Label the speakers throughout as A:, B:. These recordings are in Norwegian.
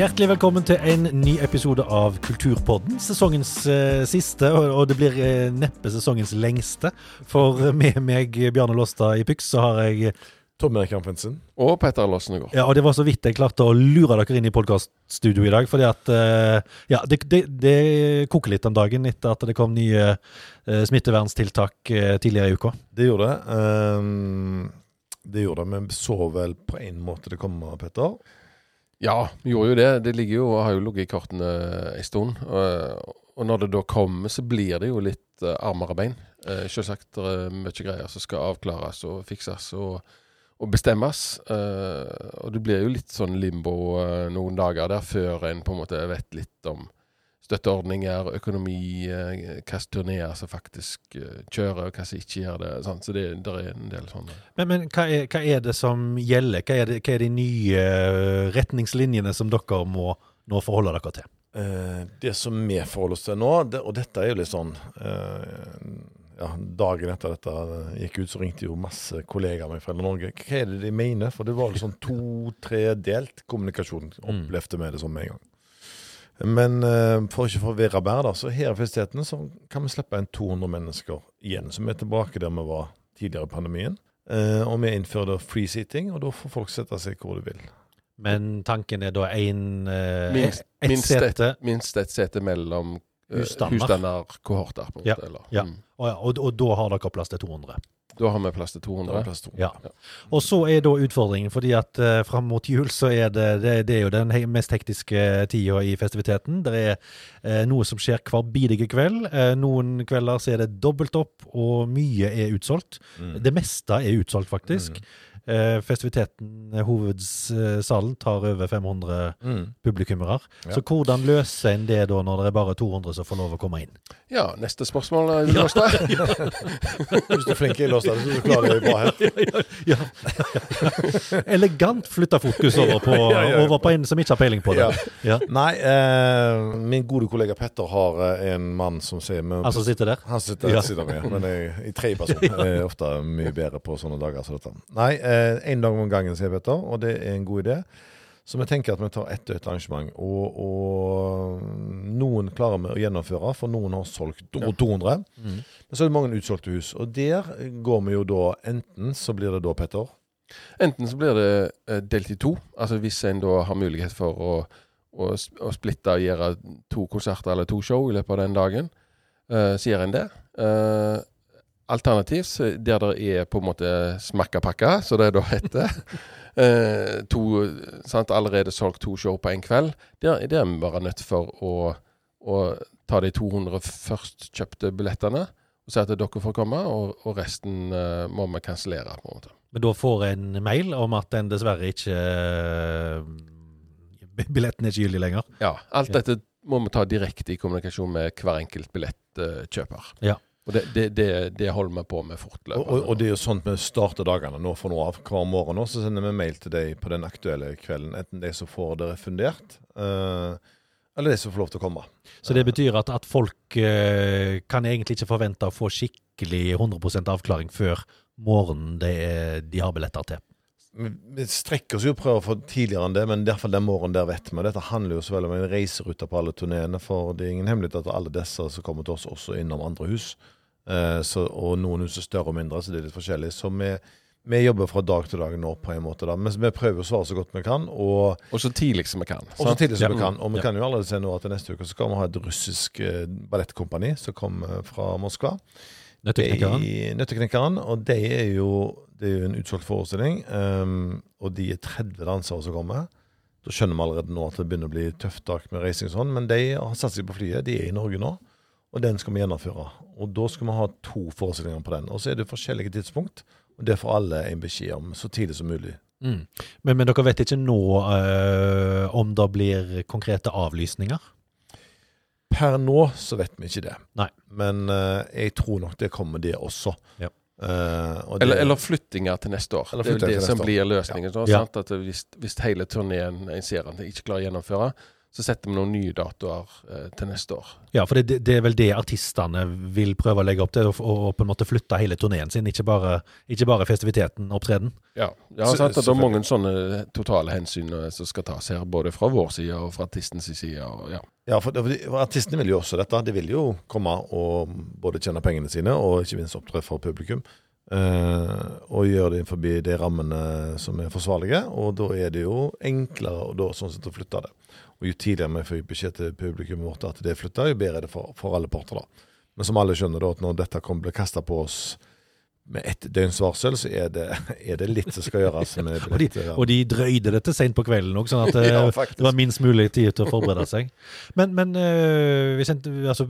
A: Hjertelig velkommen til en ny episode av Kulturpodden. Sesongens eh, siste, og, og det blir eh, neppe sesongens lengste. For med meg, Bjarne Låstad i Pyx, så har jeg
B: Tom Erik Amundsen.
C: Og Petter Lossengård.
A: Ja, og det var så vidt jeg klarte å lure dere inn i podkaststudioet i dag. Fordi at eh, Ja, det, det, det koker litt om dagen etter at det kom nye eh, smitteverntiltak eh, tidligere i uka.
B: Det gjorde det. Um, det gjorde det, men vi så vel på en måte det komme, Petter.
C: Ja, vi gjorde jo det. Det ligger jo, har jo ligget i kortene en stund. Og, og når det da kommer, så blir det jo litt uh, armere bein. Uh, Selvsagt det er mye greier som skal avklares og fikses og, og bestemmes. Uh, og det blir jo litt sånn limbo noen dager der før en på en måte vet litt om støtteordninger, økonomi, uh, hvilke turneer som faktisk uh, kjører, og hva som ikke gjør det. Sant? Så det, det er en del sånne.
A: Men, men hva, er, hva er det som gjelder? Hva er, det, hva er de nye eh, retningslinjene som dere må nå forholde dere til?
B: Eh, det som vi forholder oss til nå, det, og dette er jo litt sånn eh, ja, Dagen etter dette gikk ut, så ringte jo masse kollegaer av meg fra Norge. Hva er det de mener? For det var jo sånn to-tre-delt kommunikasjon. Opplevde vi det som med en gang. Men eh, for ikke å forvirre da, så her i festiviteten så kan vi slippe inn 200 mennesker igjen. Så vi er tilbake der vi var tidligere i pandemien. Eh, og vi innfører da free seating, og da får folk sette seg hvor de vil.
A: Men tanken er da én uh,
C: Minst,
A: ett
C: minst,
A: sete.
C: et, minst et sete mellom uh,
A: Husstander.
C: på en
A: Ja.
C: Eller,
A: ja.
C: mm.
A: Og, og, og da har dere plass til 200.
C: Da har vi plass til
B: er
C: 200.
B: det plass til 200.
A: Ja. Og så er da utfordringen, fordi at uh, fram mot jul så er det, det, det er jo den he mest hektiske tida i festiviteten. Det er uh, noe som skjer hver bidige kveld. Uh, noen kvelder så er det dobbelt opp, og mye er utsolgt.
B: Mm.
A: Det meste er utsolgt, faktisk. Eh, festiviteten, eh, hovedsalen, tar over 500
B: Mm.
A: publikummere.
B: Ja.
A: Så hvordan løser en det da, når det er bare 200 som får lov å komme inn?
C: Ja, neste spørsmål. Låstad.
B: Hvis du er flink i låsene, så klarer du bra her.
A: Ja. Elegant flytta fokus over på, over på en som ikke har peiling på det.
B: Nei, eh, min gode kollega Petter har eh, en mann som sier med,
A: Han som sitter der?
B: Han sitter
A: Ja.
B: sitter med, men jeg, i tre personer. Jeg er ofte mye bedre på sånne dager som dette. Nei, én dag om gangen, sier Petter, og det er en god idé. Så vi tenker at vi tar ett og ett arrangement. Og, og noen klarer vi å gjennomføre, for noen har solgt rundt 200.
A: Mm.
B: Men så er det mange utsolgte hus. Og der går vi jo da enten så blir det da, Petter
C: Enten så blir det eh, delt i to, altså hvis en da har mulighet for å, å, å splitte og gjøre to konserter eller to show i løpet av den dagen, uh, så gjør en det. Eh, alternativt, der det er på en måte smakkapakka, så det da heter, eh, to, sant, allerede solgt to show på en kveld, der, der er vi bare nødt for å, å ta de 200 først kjøpte billettene, og si at dere får komme, og, og resten eh, må vi kansellere. på en måte.
A: Men da får en mail om at den dessverre ikke eh, Billetten er ikke gyldig lenger.
C: Ja, alt dette må vi ta direkte i kommunikasjon med hver enkelt billettkjøper.
A: Ja.
C: Og det, det, det, det holder vi på med fortløpende.
B: Og, og, og det er jo at vi starter dagene nå for nå av. Hver morgen nå, så sender vi mail til deg på den aktuelle kvelden. Enten de som får det refundert, eh, eller de som får lov til å komme.
A: Så det betyr at, at folk eh, kan egentlig ikke forvente å få skikkelig 100% avklaring før morgenen det er, de har billetter til.
B: Vi strekker oss jo og prøver å få tidligere enn det, men i hvert fall den morgenen der vet vi. Dette handler jo så veldig om en reiserute på alle turneene, for det er ingen hemmelighet at alle disse som kommer til oss, også innom andre hus. Eh, så, og noen hus er større og mindre, så det er litt forskjellig. Så vi, vi jobber fra dag til dag nå, på en måte. da. Men vi prøver å svare så godt vi kan. og
C: Og så tidlig som vi kan.
B: Og så tidlig som
A: Ja.
B: vi kan. Og vi
A: Ja.
B: kan jo allerede se nå at neste uke så skal vi ha et russisk eh, ballettkompani som kommer fra Moskva.
A: Nøtteknekkeren.
B: Og de er jo, det er jo en utsolgt forestilling. Um, og de er 30 dansere som kommer. Da skjønner vi allerede nå at det begynner å bli tøft tak med reising og sånn. Men de har satt seg på flyet. De er i Norge nå. Og den skal vi gjennomføre. Og da skal vi ha to forestillinger på den. Og så er det forskjellige tidspunkt. Og det får alle en beskjed om så tidlig som mulig.
A: Mm. Men, men dere vet ikke nå øh, om det blir konkrete avlysninger?
B: Per nå så vet vi ikke det.
A: Nei.
B: Men øh, jeg tror nok det kommer, det også.
A: Ja.
B: Uh, og det,
C: Eller, eller flyttinger til neste år. Det er
B: jo
C: det som blir løsningen. så,
A: Ja.
C: Sant? At hvis, hvis hele turneen en ser at en ikke klarer å gjennomføre, så setter vi noen nye datoer eh, til neste år.
A: Ja, for det, det, er vel det artistene vil prøve å legge opp til, å på en måte flytte hele turneen sin, ikke bare, ikke bare festiviteten, opptreden.
C: Ja, ja så, sant, det er mange sånne totale hensyn eh, som skal tas her, både fra vår side og fra artistens side. Og, ja.
B: ja, for, for artistene vil jo også dette. De vil jo komme og både tjene pengene sine og ikke minst opptre for publikum. Uh, og gjøre det innenfor de rammene som er forsvarlige. Og da er det jo enklere da, sånn sett å flytte det. Og jo tidligere vi får beskjed til publikum vårt at det flytter, jo bedre er det for, for, alle parter. da. Men som alle skjønner, da, at når dette kommer bli kasta på oss med ett døgns varsel, så er det, er det, litt som skal gjøres. med
A: og, de, og de drøyde dette seint på kvelden òg, sånn at ja, eh, det var minst mulig tid til å forberede seg. Men, men øh, altså,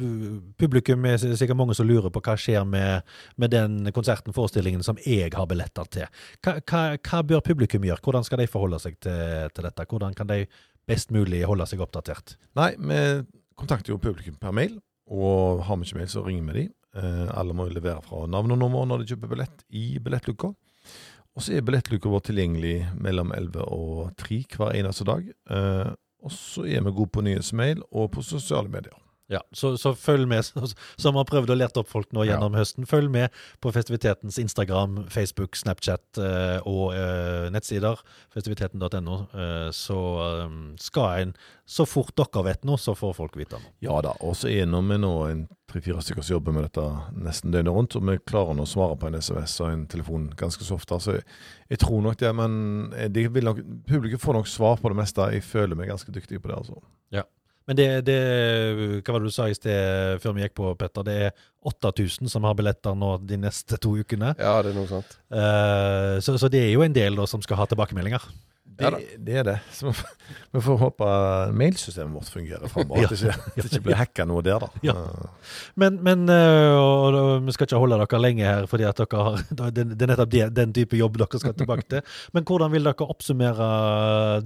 A: publikum er sikkert mange som lurer på hva skjer med, med den konserten, forestillingen, som jeg har billetter til. Hva, hva, hva, bør publikum gjøre? Hvordan skal de forholde seg til, til dette? Hvordan kan de best mulig holde seg oppdatert?
B: Nei, vi kontakter jo publikum per mail, og har vi ikke mail, så ringer vi de. Eh, alle må jo levere fra navn og nummer når de kjøper billett i billettluka. Og så er billettluka vår tilgjengelig mellom 11 og 3 hver eneste dag. Eh, og så er vi gode på nyhetsmail og på sosiale medier.
A: Ja, så, så, følg med, som har prøvd å lete opp folk nå gjennom ja. høsten. Følg med på festivitetens Instagram, Facebook, Snapchat eh, og eh, nettsider. Festiviteten.no. Eh, så um, skal en, så fort dere vet noe, så får folk vite noe.
B: Ja da, og så er vi nå en tre-fire stykker som jobber med dette nesten døgnet rundt. Og vi klarer nå å svare på en SMS og en telefon ganske så ofte. Så jeg, jeg tror nok det, men de nok, publikum får nok svar på det meste. Jeg føler meg ganske dyktig på det, altså.
A: Ja. Men det, det, Hva var det du sa i sted før vi gikk på, Petter? Det er 8000 som har billetter nå de neste to ukene.
C: Ja, det er noe sånt.
A: Uh, så, så, det er jo en del da, som skal ha tilbakemeldinger.
B: Det, det, er det. Så vi får håpe mailsystemet vårt fungerer framover. At, ja. at, det ikke blir hacka noe der, da. Ja.
A: Men, men øh, og, og, vi skal ikke holde dere lenge her, fordi at dere har, det, det er nettopp den, den type jobb dere skal tilbake til. Men hvordan vil dere oppsummere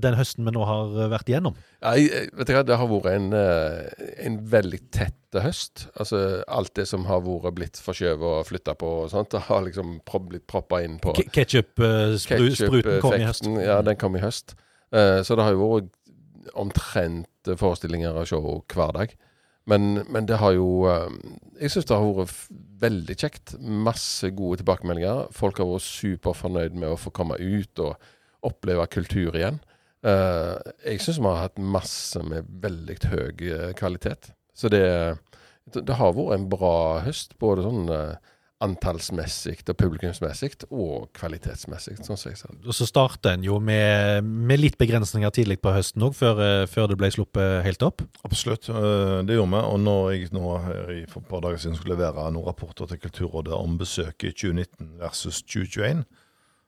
A: den høsten vi nå har vært igjennom?
C: Ja, vet du hva, Det har vært en, øh, en veldig tett høst. Altså Alt det som har vært blitt forskjøvet og flytta på, og sånt, det har liksom blitt proppa inn på
A: Ketsjup-spruten kom i høst.
C: Ja, den kom i høst. Uh, så det har jo vært omtrent forestillinger av show hver dag. Men, men det har jo Jeg syns det har vært veldig kjekt. Masse gode tilbakemeldinger. Folk har vært superfornøyd med å få komme ut og oppleve kultur igjen. Jeg syns vi har hatt masse med veldig høy kvalitet. Så det, det har vært en bra høst, både sånn antallsmessig og publikumsmessig, og kvalitetsmessig. sånn som jeg ser
A: Og Så starter en jo med, med litt begrensninger tidlig på høsten òg, før, eh, før, det ble sluppet helt opp?
B: Absolutt, eh, det gjorde vi. Og når jeg nå her for et par dager siden skulle levere noen rapporter til Kulturrådet om besøket i 2019 versus 2021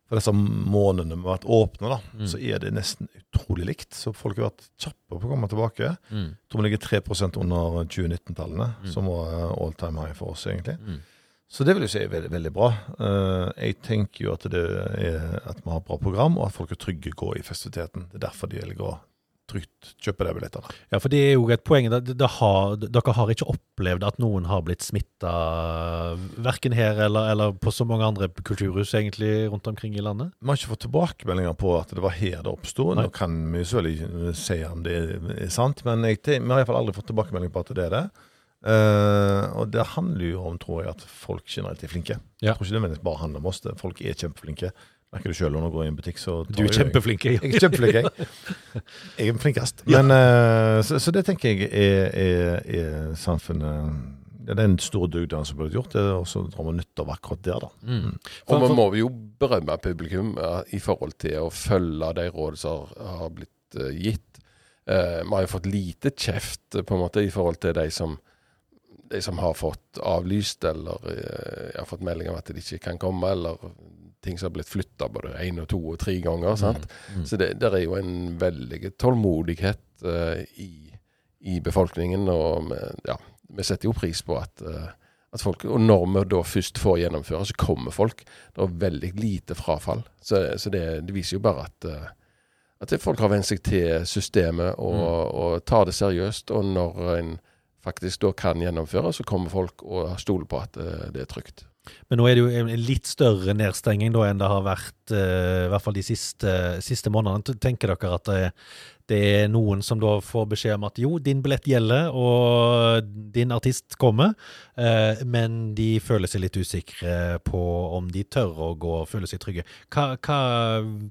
B: for disse månedene vi har vært åpne, da, mm. så er det nesten utrolig likt. Så folk har vært kjappe på å komme tilbake. Mm. Jeg tror vi ligger 3 under 2019-tallene, mm. som var all time high for oss, egentlig. Mm. Så det vil jeg si er veldig, veldig bra. Uh, jeg tenker jo at det er at vi har et bra program, og at folk er trygge å gå i festiviteten. Det er derfor de velger å trygt kjøpe de billettene.
A: Ja, for det er jo et poeng. Det har, dere har ikke opplevd at noen har blitt smitta, verken her eller, eller, på så mange andre kulturhus egentlig rundt omkring i landet?
B: Vi har ikke fått tilbakemeldinger på at det var her det oppsto. Nå kan vi selvfølgelig si om det er sant, men jeg, vi har iallfall aldri fått tilbakemelding på at det er det. Uh, og det handler jo om, tror jeg, at folk generelt er flinke. Ja. Jeg tror ikke det bare handler om oss. Folk er kjempeflinke. Merker du sjøl når du går i en butikk, så
A: Du er kjempeflink.
B: Jeg, jeg er kjempeflink, jeg. Jeg er flinkest. Men, uh, så, så, det tenker jeg er, er, er samfunnet det er den store dugnaden som burde gjort, det, og så drar vi nytte av akkurat der, da. Mm.
C: mm. Og vi må jo berømme publikum uh, i forhold til å følge de råd som har blitt uh, gitt. vi har jo fått lite kjeft på en måte i forhold til de som de som har fått avlyst eller uh, har fått melding om at de ikke kan komme, eller ting som har blitt flytta både én og to og tre ganger. sant? Mm, mm. Så det der er jo en veldig tålmodighet uh, i, i, befolkningen, og vi, ja, vi setter jo pris på at, uh, at folk Og når vi da først får gjennomføre, så kommer folk. Det er veldig lite frafall. Så, så det, det, viser jo bare at at folk har vent seg til systemet og, mm. og tar det seriøst. Og når en faktisk da kan gjennomføre, så kommer folk og stoler på at uh, det er trygt.
A: Men nå er det jo en litt større nedstenging da enn det har vært eh, i hvert fall de siste, siste månedene. Tenker dere at det, det er noen som da får beskjed om at jo, din billett gjelder, og din artist kommer, eh, men de føler seg litt usikre på om de tør å gå og føle seg trygge. Hva, hva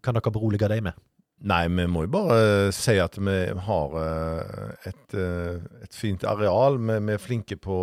A: kan dere berolige dem med?
B: Nei, vi må jo bare si at vi har eh, et, eh, et fint areal. Vi, vi er flinke på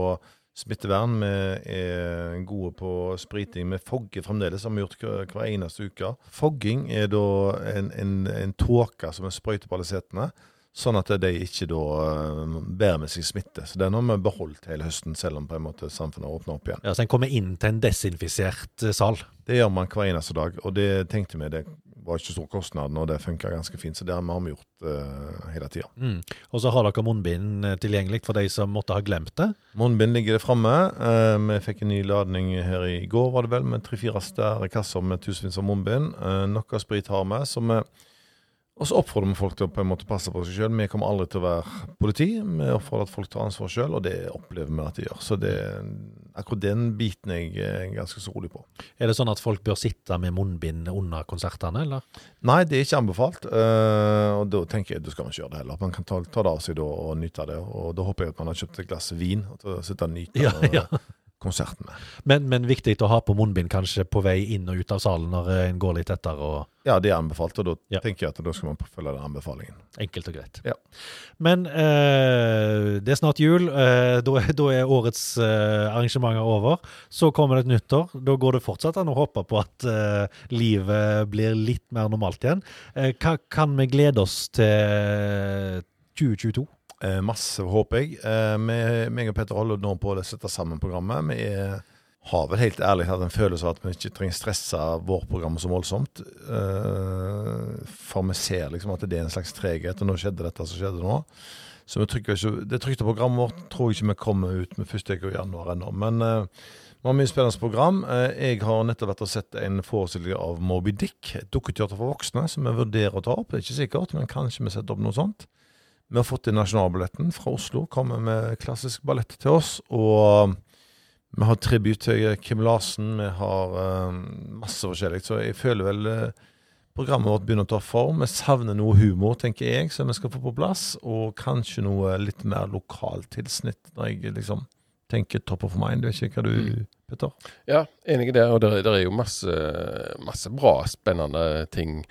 B: smittevern. Vi er gode på spriting. Vi fogger fremdeles, som vi har gjort hver, eneste uke. Fogging er da en, en, en tåke som vi sprøyter på alle setene, sånn at de ikke da uh, bærer med seg smitte. Så den har vi beholdt hele høsten, selv om på en måte samfunnet har åpna opp igjen.
A: Ja, Så en kommer inn til en desinfisert sal?
B: Det gjør man hver eneste dag, og det tenkte vi det var ikke stor kostnad, og det funka ganske fint. Så det har vi gjort uh, hele tida.
A: Mm. Og så har dere munnbind tilgjengelig for de som måtte ha glemt det?
B: Munnbind ligger det framme. Uh, vi fikk en ny ladning her i går, var det vel, med tre-fire større kasser med tusenvis av munnbind. Uh, noe sprit har vi. så vi og så oppfordrer vi folk til å på en måte passe på seg sjøl. Vi kommer aldri til å være politi. Vi oppfordrer at folk tar ansvar sjøl, og det opplever vi at de gjør. Så det, akkurat den biten er jeg ganske så rolig på.
A: Er det sånn at folk bør sitte med munnbind under konsertene, eller?
B: Nei, det er ikke anbefalt. Uh, og da tenker jeg da skal man ikke gjøre det heller. Man kan ta, ta det av seg da og nyte det. Og da håper jeg at man har kjøpt et glass vin og sitte og nyte
A: ja, ja
B: konsertene.
A: Men, men, viktig å ha på munnbind kanskje på vei inn og ut av salen når en går litt etter? Og...
B: Ja, det er anbefalt, og da ja. tenker jeg at da skal man følge den anbefalingen.
A: Enkelt og greit.
B: Ja.
A: Men eh, det er snart jul. Eh, da, da, er årets eh, arrangementer over. Så kommer det et nyttår. Da går det fortsatt an å håpe på at eh, livet blir litt mer normalt igjen. Eh, hva kan vi glede oss til 2022?
B: Eh, masse, håper jeg. Eh, meg og Petter holder nå på å sette sammen programmet. Vi er, har vel helt ærlig hatt en følelse av at vi ikke trenger stresse vårt program så voldsomt. Eh, for vi ser liksom at det er en slags treghet, og nå skjedde dette som skjedde nå. Så vi trykker ikke, det trykte programmet vårt tror jeg ikke vi kommer ut med første uke i januar ennå. Men vi har mye spennende program. Jeg har nettopp vært og sett en forestilling av Moby Dick, et dukketeater for voksne, som vi vurderer å ta opp. Det er ikke sikkert, men kanskje vi setter opp noe sånt. Vi har fått inn nasjonalballetten fra Oslo, kommer med klassisk ballett til oss. Og vi har tribut til Kim Larsen, vi har uh, masse forskjellig. Så jeg føler vel uh, programmet vårt begynner å ta form. Vi savner noe humor, tenker jeg, som vi skal få på plass. Og kanskje noe litt mer lokalt tilsnitt, når jeg liksom tenker top of mind. Vet ikke hva du mm. Petter?
C: Ja, enig i det. Og det, er jo masse, masse, bra, spennende ting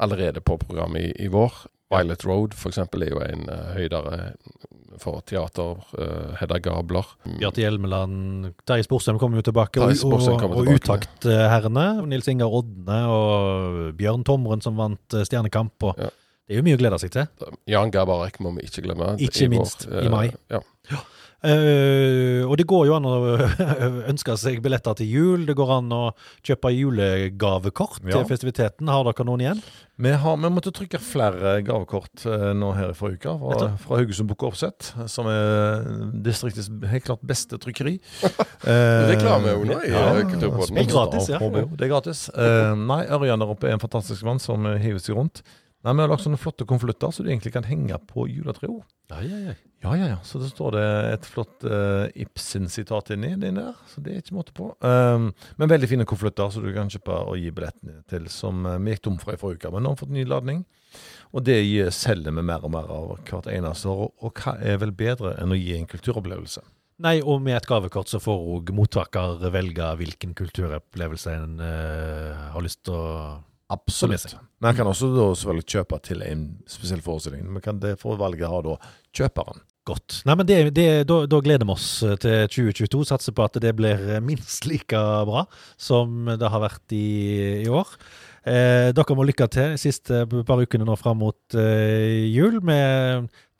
C: allerede på programmet i, i vår. Violet Road f.eks. er jo en uh, høydere for teater. Uh, Hedda Gabler.
A: Bjarte Hjelmeland, Terje Sporsem kommer jo tilbake. Og, og, og Utaktherrene. Nils Ingar Odne og Bjørn Tomren som vant uh, Stjernekamp. Og ja. Det er jo mye å glede seg til.
C: Jan Gabarek må vi ikke glemme.
A: Ikke minst, i mai. Ja. Uh, og det går jo an å ønske seg billetter til jul. Det går an å kjøpe julegavekort ja. til festiviteten. Har dere noen igjen?
B: Vi, har, vi måtte trykke flere gavekort uh, nå her i forrige uke. Fra, fra Haugesund Bukke Offset, som er distriktets helt klart beste trykkeri.
C: uh, Reklame i ja,
A: Kulturpodden. Det er gratis, ja.
B: Det er gratis. nei, Ørjan der oppe er en fantastisk mann som hiver seg rundt. Nei, Vi har lagt sånne flotte konvolutter så du egentlig kan henge på juletreet.
A: Ja, ja, ja.
B: Ja, ja, ja. Så det står det et flott uh, Ibsen-sitat inni den der. Så det er ikke måte på. Um, men veldig fine konvolutter så du kan kjøpe og gi billettene til, som uh, vi gikk tom fra i forrige uke. Men nå har vi fått ny ladning. Og det selger vi mer og mer av hvert eneste år. Og, og hva er vel bedre enn å gi en kulturopplevelse?
A: Nei, og med et gavekort så får òg mottaker velge hvilken kulturopplevelse en uh, har lyst til å
B: Absolutt. Men jeg kan også da selvfølgelig kjøpe til en spesiell forestilling. Men kan det for valget ha da kjøperen.
A: Godt. Nei, men det, det, da, da, gleder vi oss til 2022. Satser på at det blir minst like bra som det har vært i, i år. Eh, dere må lykke til de siste par ukene nå fram mot eh, jul. Vi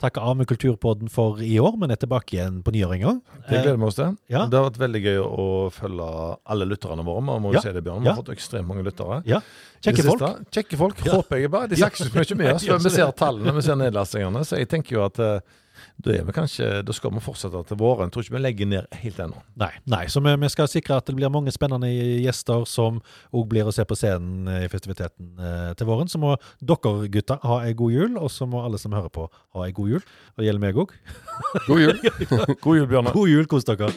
A: takker av med Kulturpodden for i år, men er tilbake igjen på nyår en gang.
B: Det gleder vi oss til. Eh, ja. Det har vært veldig gøy å følge alle lytterne våre. Man må jo ja. se det, Bjørn. Vi har fått ekstremt mange lyttere.
A: Ja. Kjekke folk.
B: Kjekke folk, håper jeg bare. De snakker ikke mye med oss. Vi ser tallene, vi ser nedlastingene. Så jeg tenker jo at uh, da, er vi kanskje, da skal vi fortsette til våren. Jeg tror ikke vi legger ned helt ennå.
A: Nei, nei, så vi, vi, skal sikre at det blir mange spennende gjester som òg blir å se på scenen i festiviteten eh, til våren. Så må dere gutter ha ei god jul, og så må alle som hører på, ha ei god jul. Og det gjelder meg òg.
B: God jul.
A: god jul, Bjørnar. God jul, kos dere.